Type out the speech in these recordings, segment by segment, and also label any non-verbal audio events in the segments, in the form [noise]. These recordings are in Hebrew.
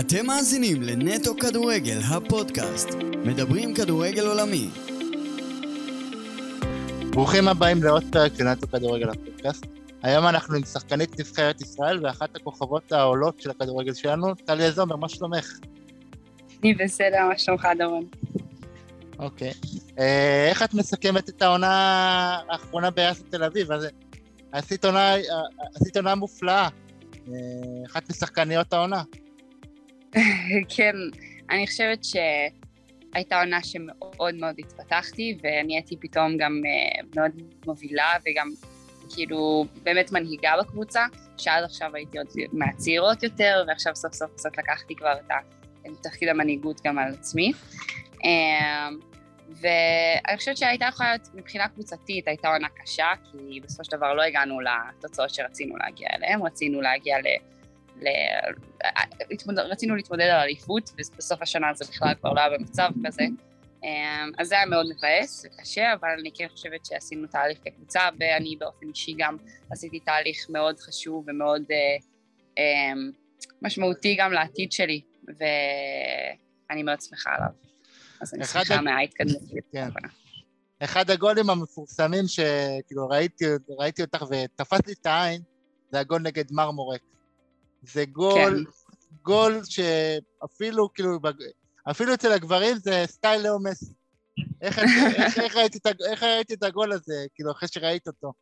אתם מאזינים לנטו כדורגל, הפודקאסט. מדברים כדורגל עולמי. ברוכים הבאים לעוד פרק של נטו כדורגל, הפודקאסט. היום אנחנו עם שחקנית נבחרת ישראל ואחת הכוכבות העולות של הכדורגל שלנו, טליה זומר, מה שלומך? אני בסדר, מה שלומך, דורון? אוקיי. אה, איך את מסכמת את העונה האחרונה ביאסי תל אביב? אז עשית עונה, עשית עונה מופלאה. אה, אחת משחקניות העונה. [laughs] כן, אני חושבת שהייתה עונה שמאוד מאוד התפתחתי, ואני הייתי פתאום גם אה, מאוד מובילה וגם כאילו באמת מנהיגה בקבוצה, שעד עכשיו הייתי עוד מהצעירות יותר, ועכשיו סוף סוף קצת לקחתי כבר את תפקיד המנהיגות גם על עצמי. אה, ואני חושבת שהייתה יכולה להיות, מבחינה קבוצתית, הייתה עונה קשה, כי בסופו של דבר לא הגענו לתוצאות שרצינו להגיע אליהן, רצינו להגיע ל... ל... רצינו להתמודד על אליפות, ובסוף השנה זה בכלל כבר לא היה במצב כזה. אמ, אז זה היה מאוד מבאס וקשה, אבל אני כן חושבת שעשינו תהליך כקבוצה, ואני באופן אישי גם עשיתי תהליך מאוד חשוב ומאוד אה, אה, משמעותי גם לעתיד שלי, ואני מאוד שמחה עליו. אז אני שמחה מההתקדמות. כן. אחד הגולים המפורסמים שכאילו ראיתי, ראיתי אותך ותפס לי את העין, זה הגול נגד מרמורק. זה גול, כן. גול שאפילו כאילו, אפילו אצל הגברים זה סטייל לאו מסי. איך, [laughs] איך, איך, ראיתי, איך ראיתי את הגול הזה, כאילו, אחרי שראית אותו?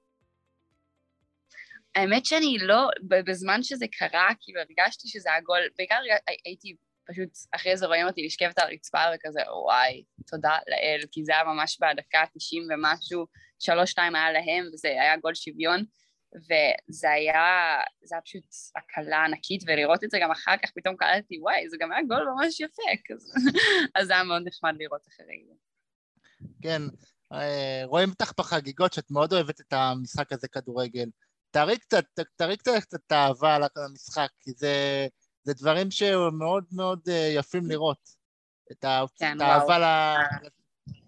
האמת שאני לא, בזמן שזה קרה, כאילו הרגשתי שזה הגול, בעיקר הייתי פשוט אחרי זה רואים אותי נשכבת על הרצפה וכזה, וואי, תודה לאל, כי זה היה ממש בדקה 90 ומשהו, שלוש שתיים היה להם, וזה היה גול שוויון, וזה היה, זה היה פשוט הקלה ענקית, ולראות את זה גם אחר כך, פתאום קלטתי, וואי, זה גם היה גול ממש יפה. [laughs] אז זה היה מאוד נחמד לראות אחרי זה. כן, אה, רואים אותך בחגיגות שאת מאוד אוהבת את המשחק הזה כדורגל. תראי קצת, תראי קצת את האהבה על המשחק, כי זה... זה דברים שמאוד מאוד אה, יפים לראות. את כן, האהבה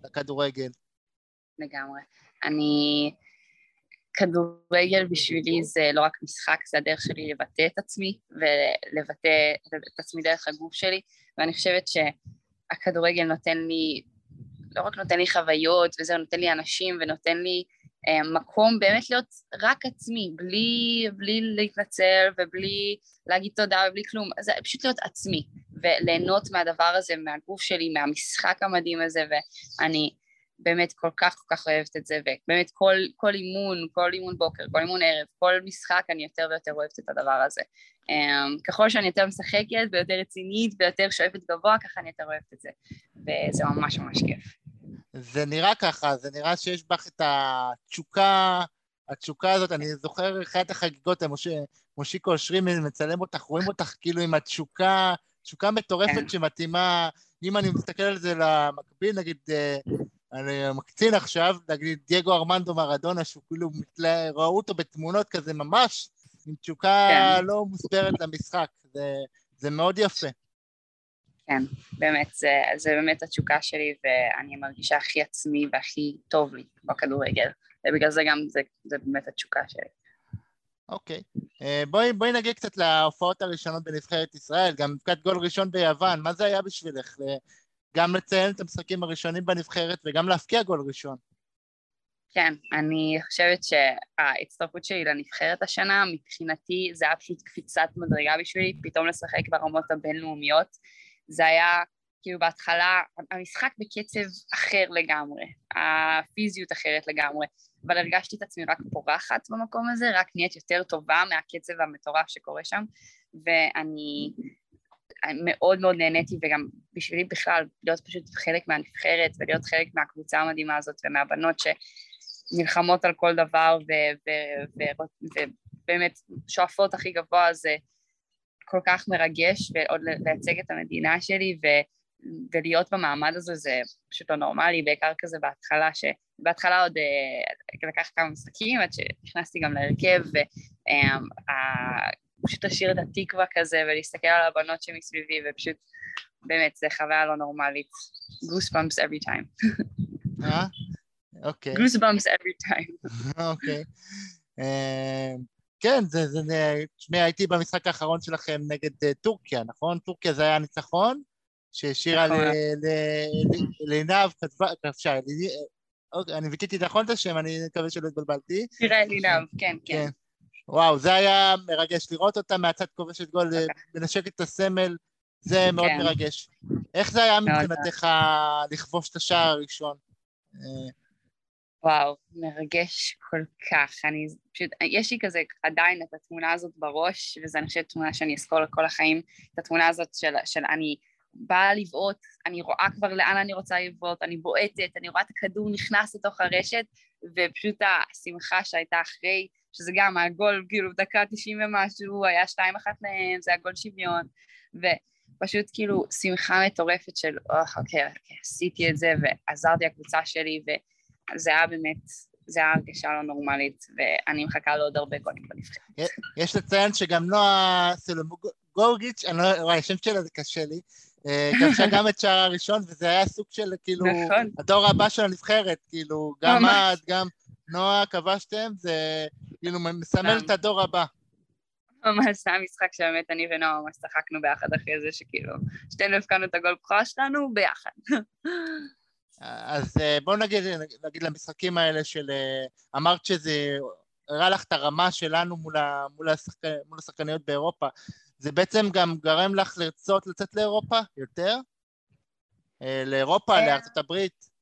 לכדורגל. לגמרי. אני... כדורגל בשבילי זה לא רק משחק, זה הדרך שלי לבטא את עצמי ולבטא את עצמי דרך הגוף שלי, ואני חושבת שהכדורגל נותן לי, לא רק נותן לי חוויות, וזה נותן לי אנשים ונותן לי אה, מקום באמת להיות רק עצמי, בלי, בלי להתנצל ובלי להגיד תודה ובלי כלום, זה פשוט להיות עצמי וליהנות מהדבר הזה, מהגוף שלי, מהמשחק המדהים הזה. ואני באמת כל כך כל כך אוהבת את זה ובאמת כל, כל אימון, כל אימון בוקר, כל אימון ערב, כל משחק אני יותר ויותר אוהבת את הדבר הזה. Um, ככל שאני יותר משחקת ויותר רצינית ויותר שואפת גבוה ככה אני יותר אוהבת את זה וזה ממש ממש כיף. זה נראה ככה, זה נראה שיש בך את התשוקה, התשוקה הזאת, אני זוכר אחת החגיגות, מושיקו אושרי מצלם אותך, רואים אותך כאילו עם התשוקה, תשוקה מטורפת כן. שמתאימה, אם אני מסתכל על זה למקביל, נגיד, אה, אני מקצין עכשיו, נגיד דייגו ארמנדו מרדונה, שהוא כאילו, מתלה, ראו אותו בתמונות כזה ממש, עם תשוקה כן. לא מוסברת למשחק, זה, זה מאוד יפה. כן, באמת, זה, זה באמת התשוקה שלי ואני מרגישה הכי עצמי והכי טוב לי בכדורגל ובגלל זה גם זה, זה באמת התשוקה שלי. אוקיי. אה, בואי, בואי נגיע קצת להופעות הראשונות בנבחרת ישראל, גם מבקת גול ראשון ביוון, מה זה היה בשבילך? גם לציין את המשחקים הראשונים בנבחרת וגם להפקיע גול ראשון. כן, אני חושבת שההצטרפות שלי לנבחרת השנה, מבחינתי זה היה פשוט קפיצת מדרגה בשבילי, פתאום לשחק ברמות הבינלאומיות. זה היה כאילו בהתחלה, המשחק בקצב אחר לגמרי, הפיזיות אחרת לגמרי, אבל הרגשתי את עצמי רק פורחת במקום הזה, רק נהיית יותר טובה מהקצב המטורף שקורה שם, ואני מאוד מאוד נהניתי, וגם בשבילי בכלל להיות פשוט חלק מהנבחרת ולהיות חלק מהקבוצה המדהימה הזאת ומהבנות שנלחמות על כל דבר ובאמת שואפות הכי גבוה זה כל כך מרגש, ועוד לייצג את המדינה שלי ו, ולהיות במעמד הזה זה פשוט לא נורמלי, בעיקר כזה בהתחלה, שבהתחלה עוד uh, לקח כמה משחקים עד שנכנסתי גם להרכב, ופשוט um, לשיר את התקווה כזה ולהסתכל על הבנות שמסביבי, ופשוט באמת זה חוויה לא נורמלית. goosebumps every time. אה? אוקיי. goosebumps every time. אוקיי. כן, זה, זה, זה, תשמעי, הייתי במשחק האחרון שלכם נגד uh, טורקיה, נכון? טורקיה זה היה ניצחון, שהשאירה נכון. לעינב, כתבה, כבשה, אוקיי, אני ויתיתי נכון את השם, אני מקווה שלא התבלבלתי. תראה אלינב, כן, כן. כן. וואו, זה היה מרגש לראות אותה מהצד כובשת גול, אוקיי. מנשקת את הסמל, זה מאוד כן. מרגש. איך זה היה. מבחינתך לכבוש את השער הראשון? וואו, מרגש כל כך. אני פשוט, יש לי כזה עדיין את התמונה הזאת בראש, וזו אני חושבת תמונה שאני אזכור לכל החיים, את התמונה הזאת של, של אני באה לבעוט, אני רואה כבר לאן אני רוצה לבעוט, אני בועטת, אני רואה את הכדור נכנס לתוך הרשת, ופשוט השמחה שהייתה אחרי, שזה גם הגול, כאילו, דקה 90 ומשהו, היה 2-1 להם, זה היה גול שוויון, ופשוט כאילו שמחה מטורפת של, אוח, אוקיי, אוקיי, עשיתי את זה, ועזרתי לקבוצה שלי, וזה היה באמת, זה היה הרגשה לא נורמלית, ואני מחכה לעוד הרבה גולים בנבחרת. יש לציין שגם נועה סולומוגורגיץ', אני לא, וואי, השם שלה זה קשה לי, אה, כבשה [laughs] גם את שער הראשון, וזה היה סוג של כאילו, נכון. הדור הבא של הנבחרת, כאילו, גם. את, גם נועה כבשתם, זה כאילו מסמל. את הדור הבא. ממש זה היה משחק שבאמת אני ונועה ממש צחקנו ביחד אחרי זה, שכאילו, שתינו הבקענו את הגול בכורה שלנו ביחד. אז אה, בואו נגיד, נגיד למשחקים האלה של... אה, אמרת שזה הראה לך את הרמה שלנו מול, ה, מול, השחק, מול השחקניות באירופה. זה בעצם גם גרם לך לרצות לצאת לאירופה יותר? אה, לאירופה. לארצות הברית?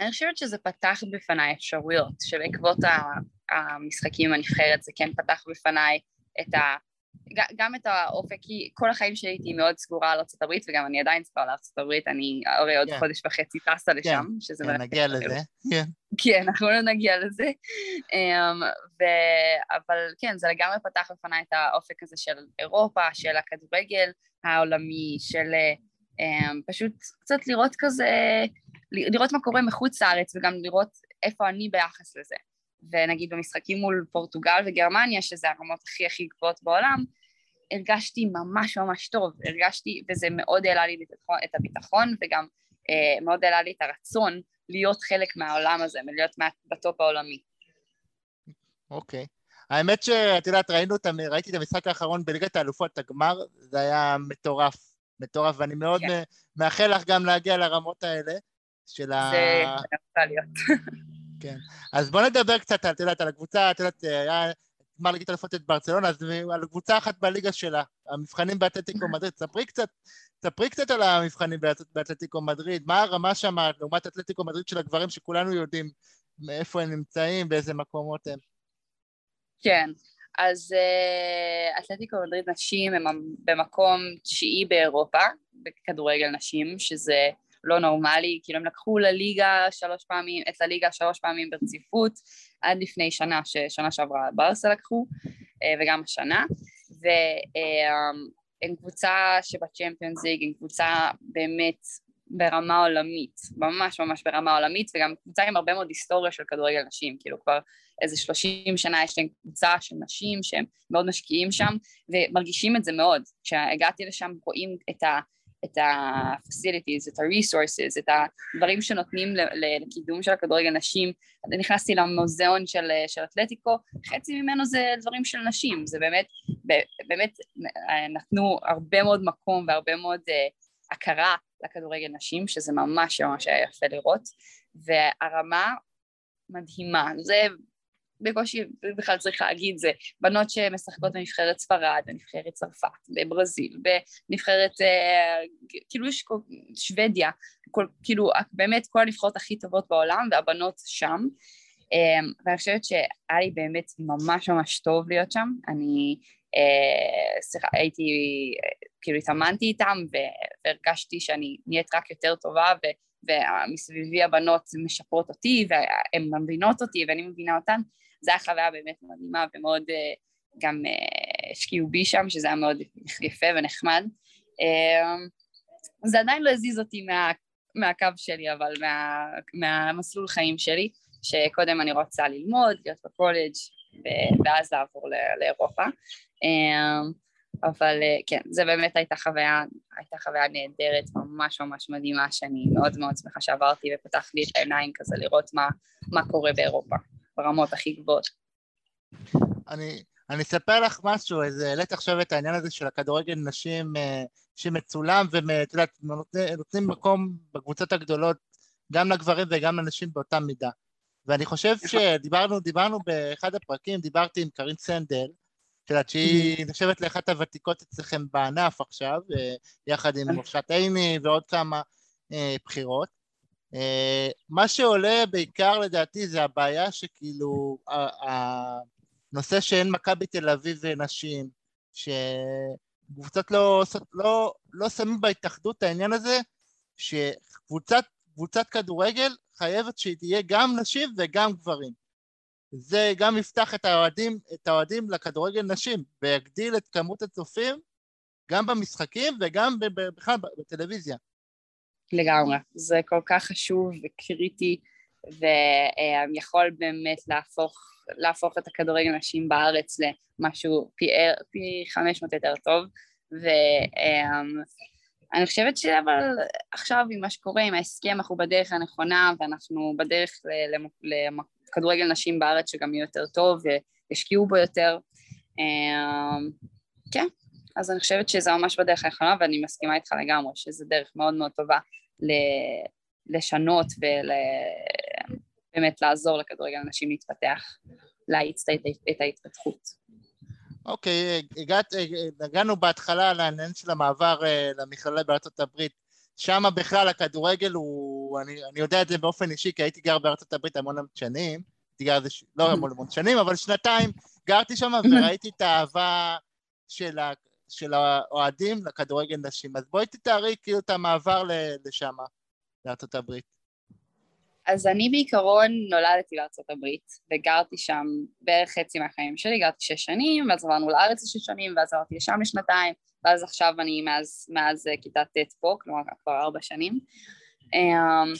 אני חושבת שזה פתח בפניי אפשרויות, שבעקבות המשחקים עם הנבחרת זה כן פתח בפניי את ה... גם את האופק, כי כל החיים שלי הייתי מאוד סגורה על ארצות הברית, וגם אני עדיין סגורה על ארצות הברית, אני הרי עוד כן. חודש וחצי טסה לשם, שזה כן, נגיע לזה. כן. כן, אנחנו לא נגיע לזה. Um, ו... אבל כן, זה לגמרי פתח בפניי את האופק הזה של אירופה, של הכדורגל העולמי, של um, פשוט קצת לראות כזה, לראות מה קורה מחוץ לארץ וגם לראות איפה אני ביחס לזה. ונגיד במשחקים מול פורטוגל וגרמניה, שזה הרמות הכי הכי גבוהות בעולם, הרגשתי ממש ממש טוב, הרגשתי, וזה מאוד העלה לי את הביטחון- וגם אה, מאוד העלה לי את הרצון להיות חלק מהעולם הזה, מלהיות מה- בטופ העולמי. אוקיי. האמת שאת יודעת, ראינו ראיתי את המשחק האחרון בליגת האלופות, הגמר, זה היה מטורף, מטורף, ואני מאוד כן. מ- מאחל לך גם להגיע לרמות האלה של ה... זה יכול להיות. כן. אז בוא נדבר קצת, את יודעת, על הקבוצה, את יודעת, היה גמר ליגת האלופות את ברצלונה, אז על קבוצה אחת בליגה שלה, המבחנים באתלטיקו [laughs] מדריד, ספרי קצת, ספרי קצת על המבחנים באתל- באתלטיקו מדריד, מה הרמה שם לעומת אתלטיקו מדריד של הגברים, שכולנו יודעים מאיפה הם נמצאים, באיזה מקומות הם. כן, אז אה, אתלטיקו מדריד נשים הם במקום תשיעי באירופה, בכדורגל נשים, שזה לא נורמלי, כאילו הם לקחו לליגה שלוש פעמים, את הליגה שלוש פעמים ברציפות, עד לפני שנה, ששנה שעברה ברסה לקחו, אה, וגם השנה, והם קבוצה שבצ'מפיונס ליג, הם קבוצה באמת ברמה עולמית, ממש ממש ברמה עולמית, וגם קבוצה עם הרבה מאוד היסטוריה של כדורגל נשים, כאילו כבר איזה 30 שנה יש להם קבוצה של נשים שהם מאוד משקיעים שם, ומרגישים את זה מאוד. כשהגעתי לשם רואים את ה... את ה-facilities, את ה-resources, את הדברים שנותנים לקידום של הכדורגל נשים. נכנסתי למוזיאון של, של אתלטיקו, חצי ממנו זה דברים של נשים, זה באמת, באמת נתנו הרבה מאוד מקום והרבה מאוד uh, הכרה לכדורגל נשים, שזה ממש ממש היה יפה לראות, והרמה מדהימה. זה בקושי בכלל צריך להגיד זה, בנות שמשחקות בנבחרת ספרד, בנבחרת צרפת, בברזיל, בנבחרת, אה, כאילו יש שוודיה, כל, כאילו באמת כל הנבחרות הכי טובות בעולם והבנות שם, אה, ואני חושבת שהיה לי באמת ממש ממש טוב להיות שם, אני אה, סליחה, הייתי, כאילו התאמנתי איתם והרגשתי שאני נהיית רק יותר טובה ו... ומסביבי הבנות משפרות אותי והן מבינות אותי ואני מבינה אותן, זו הייתה חוויה באמת מדהימה ומאוד גם השקיעו בי שם, שזה היה מאוד יפה ונחמד. זה עדיין לא הזיז אותי מה, מהקו שלי, אבל מה, מהמסלול חיים שלי, שקודם אני רוצה ללמוד, להיות בקולג' ואז לעבור לאירופה. אבל כן, זה באמת הייתה חוויה, הייתה חוויה נהדרת, ממש ממש מדהימה, שאני מאוד מאוד שמחה שעברתי ופתח לי את העיניים כזה לראות מה, מה קורה באירופה, ברמות הכי גבוהות. אני, אני אספר לך משהו, איזה, העלית עכשיו את העניין הזה של הכדורגל נשים אה, שמצולם, ואת יודעת, נותנים, מקום בקבוצות הגדולות גם לגברים וגם לנשים באותה מידה. ואני חושב שדיברנו, דיברנו באחד הפרקים, דיברתי עם קרין סנדל, את יודעת שהיא נחשבת לאחת הוותיקות אצלכם בענף עכשיו, אה, יחד עם ראשת עיני ועוד כמה אה, בחירות. אה, מה שעולה בעיקר לדעתי זה הבעיה שכאילו הנושא שאין מכבי תל אביב ונשים, שקבוצות לא, לא, לא שמים בהתאחדות העניין הזה שקבוצת כדורגל חייבת שתהיה גם נשים וגם גברים. זה גם יפתח את האוהדים, את האוהדים לכדורגל נשים ויגדיל את כמות הצופים גם במשחקים וגם בכלל בטלוויזיה. לגמרי. זה כל כך חשוב וקריטי, ויכול באמת להפוך, להפוך את הכדורגל נשים בארץ למשהו פי, פי 500 יותר טוב, ואני חושבת שאבל עכשיו עם מה שקורה, עם ההסכם, אנחנו בדרך הנכונה, ואנחנו בדרך לכדורגל נשים בארץ שגם יהיה יותר טוב, וישקיעו בו יותר. אמ, כן, אז אני חושבת שזה ממש בדרך הנכונה, ואני מסכימה איתך לגמרי, שזו דרך מאוד מאוד טובה לשנות ובאמת לעזור לכדורגל הנשים להתפתח, להאיץ את ההתפתחות. אוקיי, okay, הגעת, נגענו בהתחלה על העניין של המעבר אה, למכללה בארצות הברית. שם בכלל הכדורגל הוא, אני, אני יודע את זה באופן אישי, כי הייתי גר בארצות הברית המון המון שנים, הייתי גר, לא המון המון שנים, אבל שנתיים גרתי שם [laughs] וראיתי את האהבה של, ה, של האוהדים לכדורגל נשים. אז בואי תתארי כאילו את המעבר לשם, לארצות הברית. אז אני בעיקרון נולדתי לארצות הברית וגרתי שם בערך חצי מהחיים שלי, גרתי שש שנים, ואז עברנו לארץ לשש שנים, ואז עברתי לשם לשנתיים, ואז עכשיו אני מאז, מאז כיתה ט' פה, כלומר כבר ארבע שנים. אמ,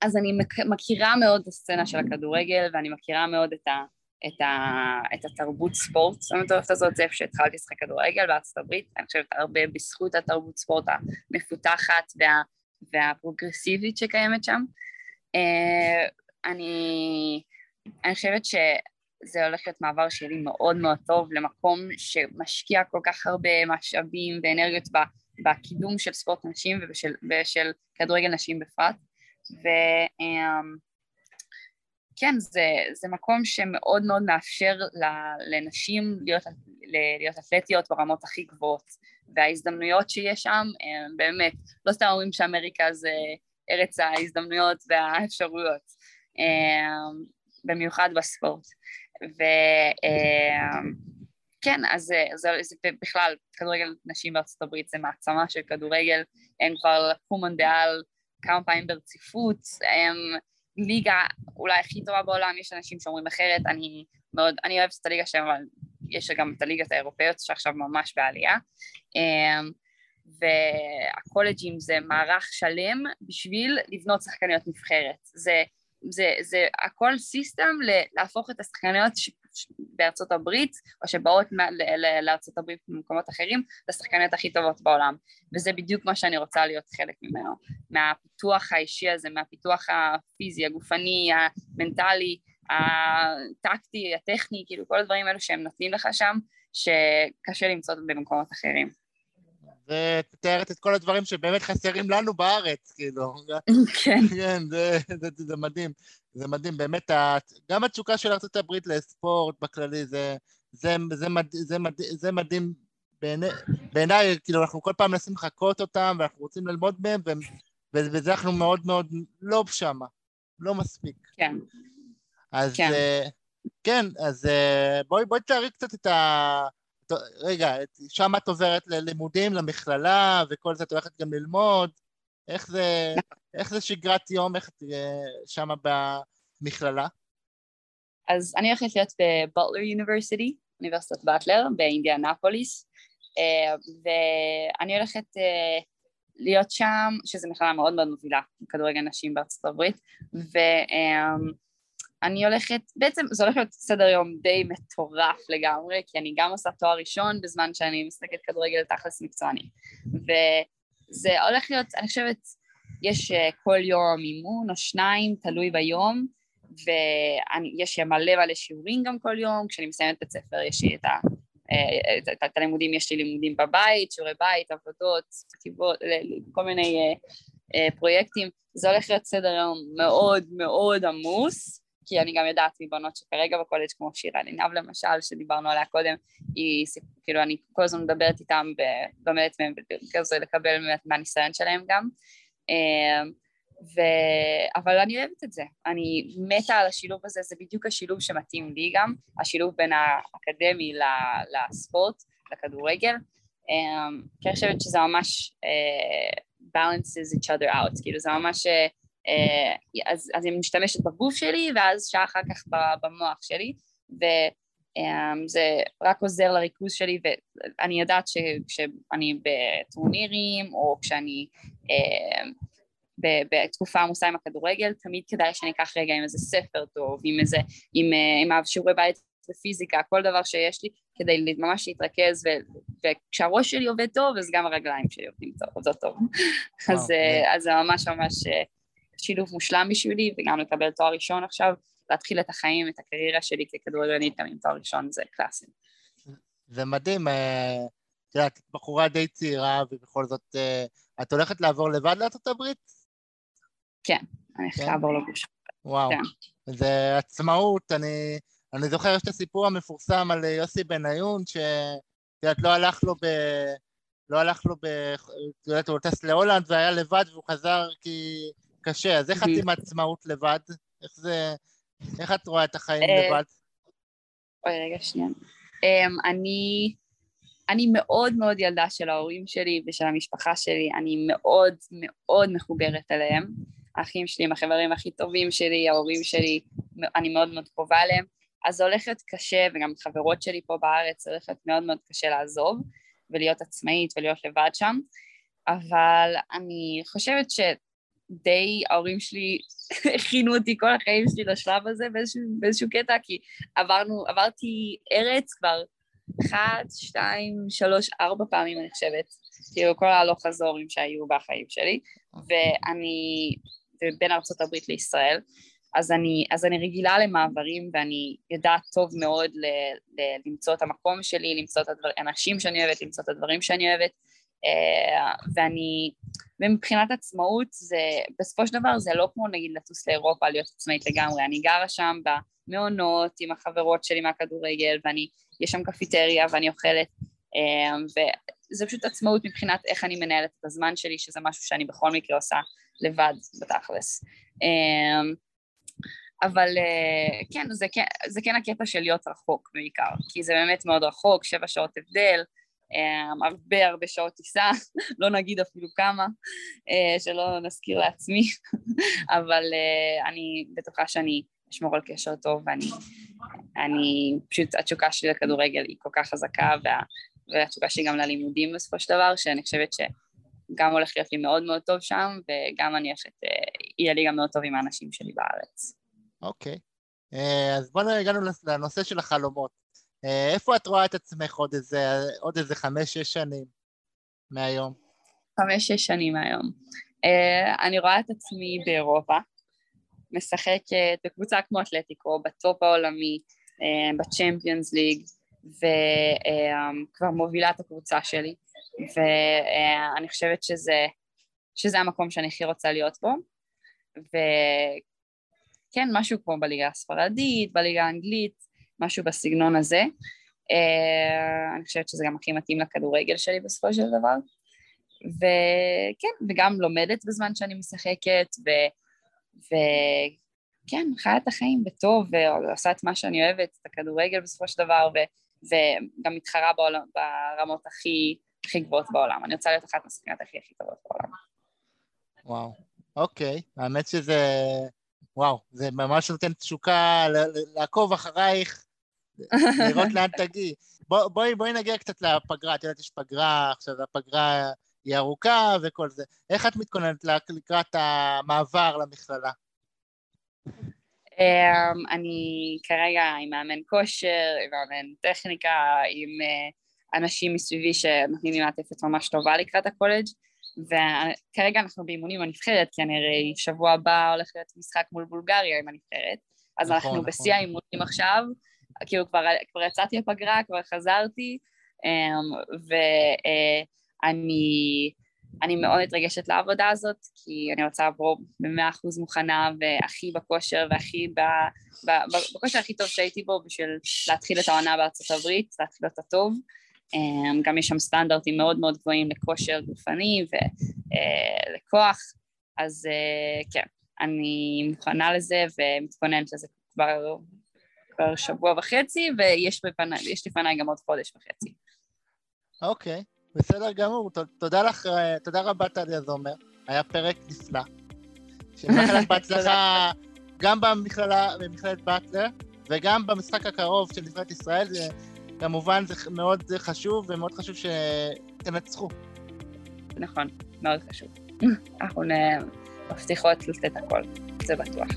אז אני מכירה מאוד את הסצנה של הכדורגל, ואני מכירה מאוד את ה... את, ה, את התרבות ספורט המטורפת הזאת, זה איפה שהתחלתי לשחק כדורגל בארצות הברית, אני חושבת הרבה בזכות התרבות ספורט המפותחת וה, והפרוגרסיבית שקיימת שם. Uh, אני, אני חושבת שזה הולך להיות מעבר שלי מאוד מאוד טוב למקום שמשקיע כל כך הרבה משאבים ואנרגיות בקידום של ספורט נשים ושל, ושל כדורגל נשים בפרט. ו, um, כן, זה, זה מקום שמאוד מאוד מאפשר לנשים להיות, להיות אתלטיות ברמות הכי גבוהות, וההזדמנויות שיש שם, באמת, לא סתם אומרים שאמריקה זה ארץ ההזדמנויות והאפשרויות, במיוחד בספורט. וכן, אז זה, זה בכלל, כדורגל נשים בארצות הברית זה מעצמה של כדורגל, הם כבר לקחו מונדיאל כמה פעמים ברציפות, הם ליגה אולי הכי טובה בעולם, יש אנשים שאומרים אחרת, אני מאוד, אני אוהבת את הליגה שלהם, אבל יש גם את הליגות האירופאיות שעכשיו ממש בעלייה. אמ, והקולג'ים זה מערך שלם בשביל לבנות שחקניות נבחרת. זה, זה, זה הכל סיסטם להפוך את השחקניות בארצות הברית, או שבאות לארצות הברית במקומות אחרים, לשחקניות הכי טובות בעולם. וזה בדיוק מה שאני רוצה להיות חלק ממנו. מהפיתוח האישי הזה, מהפיתוח הפיזי, הגופני, המנטלי, הטקטי, הטכני, כאילו כל הדברים האלו שהם נותנים לך שם, שקשה למצוא במקומות אחרים. ותתארת את כל הדברים שבאמת חסרים לנו בארץ, כאילו. כן. כן, זה, זה, זה, זה מדהים. זה מדהים, באמת, גם התשוקה של ארה"ב לספורט בכללי, זה, זה, זה, מד, זה, מד, זה מדהים בעיניי, בעיני, כאילו, אנחנו כל פעם מנסים לחקות אותם, ואנחנו רוצים ללמוד מהם, ו, וזה אנחנו מאוד מאוד לא שמה, לא מספיק. כן. אז כן, uh, כן אז uh, בואי, בואי תארי קצת את ה... רגע, שם את עוברת ללימודים, למכללה, וכל זה את הולכת גם ללמוד, איך זה, איך זה שגרת יום, איך את שם במכללה? אז אני הולכת להיות בבוטלר יוניברסיטי, אוניברסיטת באטלר באינדיאנפוליס, אה, ואני הולכת אה, להיות שם, שזו מכללה מאוד מאוד מובילה, כדורגל נשים בארצות הברית, ואני הולכת, בעצם זה הולך להיות סדר יום די מטורף לגמרי, כי אני גם עושה תואר ראשון בזמן שאני משחקת כדורגל תכלס מקצועני, וזה הולך להיות, אני חושבת, יש אה, כל יום אימון או שניים, תלוי ביום, ויש מלא מלא שיעורים גם כל יום, כשאני מסיימת בית ספר יש לי את ה... אה, את, את, הלימודים, יש לי לימודים בבית, שיעורי בית, עבודות, כתיבות, כל מיני uh, פרויקטים. זה הולך להיות סדר יום מאוד מאוד עמוס, כי אני גם יודעת מבנות שכרגע בקולג' כמו שירה לינב למשל, שדיברנו עליה קודם, היא, כאילו אני כל הזמן מדברת איתם ולומדת מהם וכזה לקבל מהניסיון שלהם גם. Uh, ו... אבל אני אוהבת את זה, אני מתה על השילוב הזה, זה בדיוק השילוב שמתאים לי גם, השילוב בין האקדמי לספורט, לכדורגל, אמ, כי אני חושבת שזה ממש uh, balances each other out, כאילו זה ממש, uh, אז, אז אני משתמשת בגוף שלי ואז שעה אחר כך במוח שלי, וזה um, רק עוזר לריכוז שלי, ואני יודעת שכשאני בטורנירים או כשאני uh, בתקופה עמוסה עם הכדורגל, תמיד כדאי שאני אקח רגע עם איזה ספר טוב, עם איזה, עם, עם השיעורי בית ופיזיקה, כל דבר שיש לי, כדי ממש להתרכז, ו, וכשהראש שלי עובד טוב, אז גם הרגליים שלי עובדים טוב, עובדות טוב. אז, אה, אז זה ממש ממש אה, שילוב מושלם בשבילי, וגם לקבל תואר ראשון עכשיו, להתחיל את החיים, את הקריירה שלי ככדורגלנית גם עם תואר ראשון, זה קלאסי. זה מדהים, אה, את יודעת, בחורה די צעירה, ובכל זאת, את הולכת לעבור לבד לארצות הברית? כן, אני הולכת כן? לעבור לגוש. וואו, כן. זה עצמאות, אני, אני זוכר את הסיפור המפורסם על יוסי בניון, שאת יודעת, לא הלך לו ב... לא הלך לו ב... את יודעת, הוא טס להולנד והיה לבד והוא חזר כי קשה, אז איך את עם עצמאות לבד? איך זה... איך את רואה את החיים אה, לבד? אוי, רגע, שנייה. אמ, אני... אני מאוד מאוד ילדה של ההורים שלי ושל המשפחה שלי, אני מאוד מאוד מחוברת אליהם. האחים שלי הם החברים הכי טובים שלי, ההורים שלי, אני מאוד מאוד קרובה אליהם, אז זה הולך להיות קשה, וגם חברות שלי פה בארץ, זה הולך להיות מאוד מאוד קשה לעזוב ולהיות עצמאית ולהיות לבד שם, אבל אני חושבת שדי ההורים שלי [laughs] הכינו אותי כל החיים שלי לשלב הזה באיזשהו, באיזשהו קטע, כי עברנו, עברתי ארץ כבר אחת, שתיים, שלוש, ארבע פעמים אני חושבת, כאילו כל ההלוך חזורים שהיו בחיים שלי, ואני בין הברית לישראל, אז אני, אז אני רגילה למעברים ואני יודעת טוב מאוד ל, ל, למצוא את המקום שלי, למצוא את האנשים שאני אוהבת, למצוא את הדברים שאני אוהבת, ואני, ומבחינת עצמאות זה, בסופו של דבר זה לא כמו נגיד לטוס לאירופה, להיות עצמאית לגמרי, אני גרה שם במעונות עם החברות שלי מהכדורגל, ואני, יש שם קפיטריה ואני אוכלת, אה, וזה פשוט עצמאות מבחינת איך אני מנהלת את הזמן שלי, שזה משהו שאני בכל מקרה עושה לבד בתכלס. אמ, אבל אה, כן, זה כן, זה כן הקטע של להיות רחוק בעיקר, כי זה באמת מאוד רחוק, שבע שעות הבדל, הרבה הרבה שעות טיסה, [laughs] לא נגיד אפילו כמה, אה, שלא נזכיר לעצמי, [laughs] אבל אה, אני בטוחה שאני אשמור על קשר טוב ואני אני, פשוט התשוקה שלי לכדורגל היא כל כך חזקה וה, והתשוקה שלי גם ללימודים בסופו של דבר, שאני חושבת ש... גם הולך להיות לי מאוד מאוד טוב שם, וגם אני הולכת, אה, יהיה לי גם מאוד טוב עם האנשים שלי בארץ. אוקיי. אה, אז בואו הגענו לנושא של החלומות. אה, איפה את רואה את עצמך עוד איזה, עוד איזה חמש-שש שנים מהיום? חמש-שש שנים מהיום. אני רואה את עצמי באירופה, משחקת בקבוצה כמו אתלטיקו, בטופ העולמי, בצ'מפיונס ליג, וכבר מובילה את הקבוצה שלי. ואני חושבת שזה, שזה המקום שאני הכי רוצה להיות בו. וכן, משהו כמו בליגה הספרדית, בליגה האנגלית, משהו בסגנון הזה. אני חושבת שזה גם הכי מתאים לכדורגל שלי בסופו של דבר. וכן, וגם לומדת בזמן שאני משחקת, ו... וכן, חיה את החיים בטוב, ועושה את מה שאני אוהבת, את הכדורגל בסופו של דבר, ו... וגם מתחרה בעולם, ברמות הכי הכי גבוהות בעולם. אני רוצה להיות אחת מהשחקניות הכי הכי טובות בעולם. וואו, אוקיי. האמת שזה... וואו, זה ממש נותן תשוקה לעקוב אחרייך, [laughs] לראות לאן תגיעי. בואי בוא, בוא נגיע קצת לפגרה, את יודעת, יש פגרה, עכשיו הפגרה היא ארוכה וכל זה. איך את מתכוננת לקראת המעבר למכללה? Um, אני כרגע עם מאמן כושר, עם מאמן טכניקה, עם uh, אנשים מסביבי שנותנים לי מעטפת ממש טובה לקראת הקולג' וכרגע אנחנו באימונים בנבחרת כי אני הרי שבוע הבא הולך להיות משחק מול בולגריה עם הנבחרת אז נכון, אנחנו נכון. בשיא האימונים עכשיו, כאילו כבר, כבר יצאתי לפגרה, כבר חזרתי, אמ, ואני אני מאוד מתרגשת לעבודה הזאת, כי אני רוצה לעבור במאה אחוז מוכנה והכי בכושר והכי ב, ב, ב, בכושר הכי טוב שהייתי בו בשביל להתחיל את העונה בארצות הברית, להתחיל אותה טוב. אמ, גם יש שם סטנדרטים מאוד מאוד גבוהים לכושר גופני ולכוח, אז אה, כן, אני מוכנה לזה ומתכוננת לזה כבר, כבר שבוע וחצי, ויש בפני, לפניי גם עוד חודש וחצי. אוקיי, בסדר גמור. ת- תודה לך, אה, תודה רבה טליה זומר. היה פרק נפלא. [laughs] שמאחל לך בהצלחה גם במכללה, במכללת באטלר, וגם במשחק הקרוב של נבחרת ישראל. זה, כמובן זה מאוד חשוב, ומאוד חשוב שתנצחו. נכון, מאוד חשוב. [laughs] אנחנו מבטיחות לתת הכל, זה בטוח.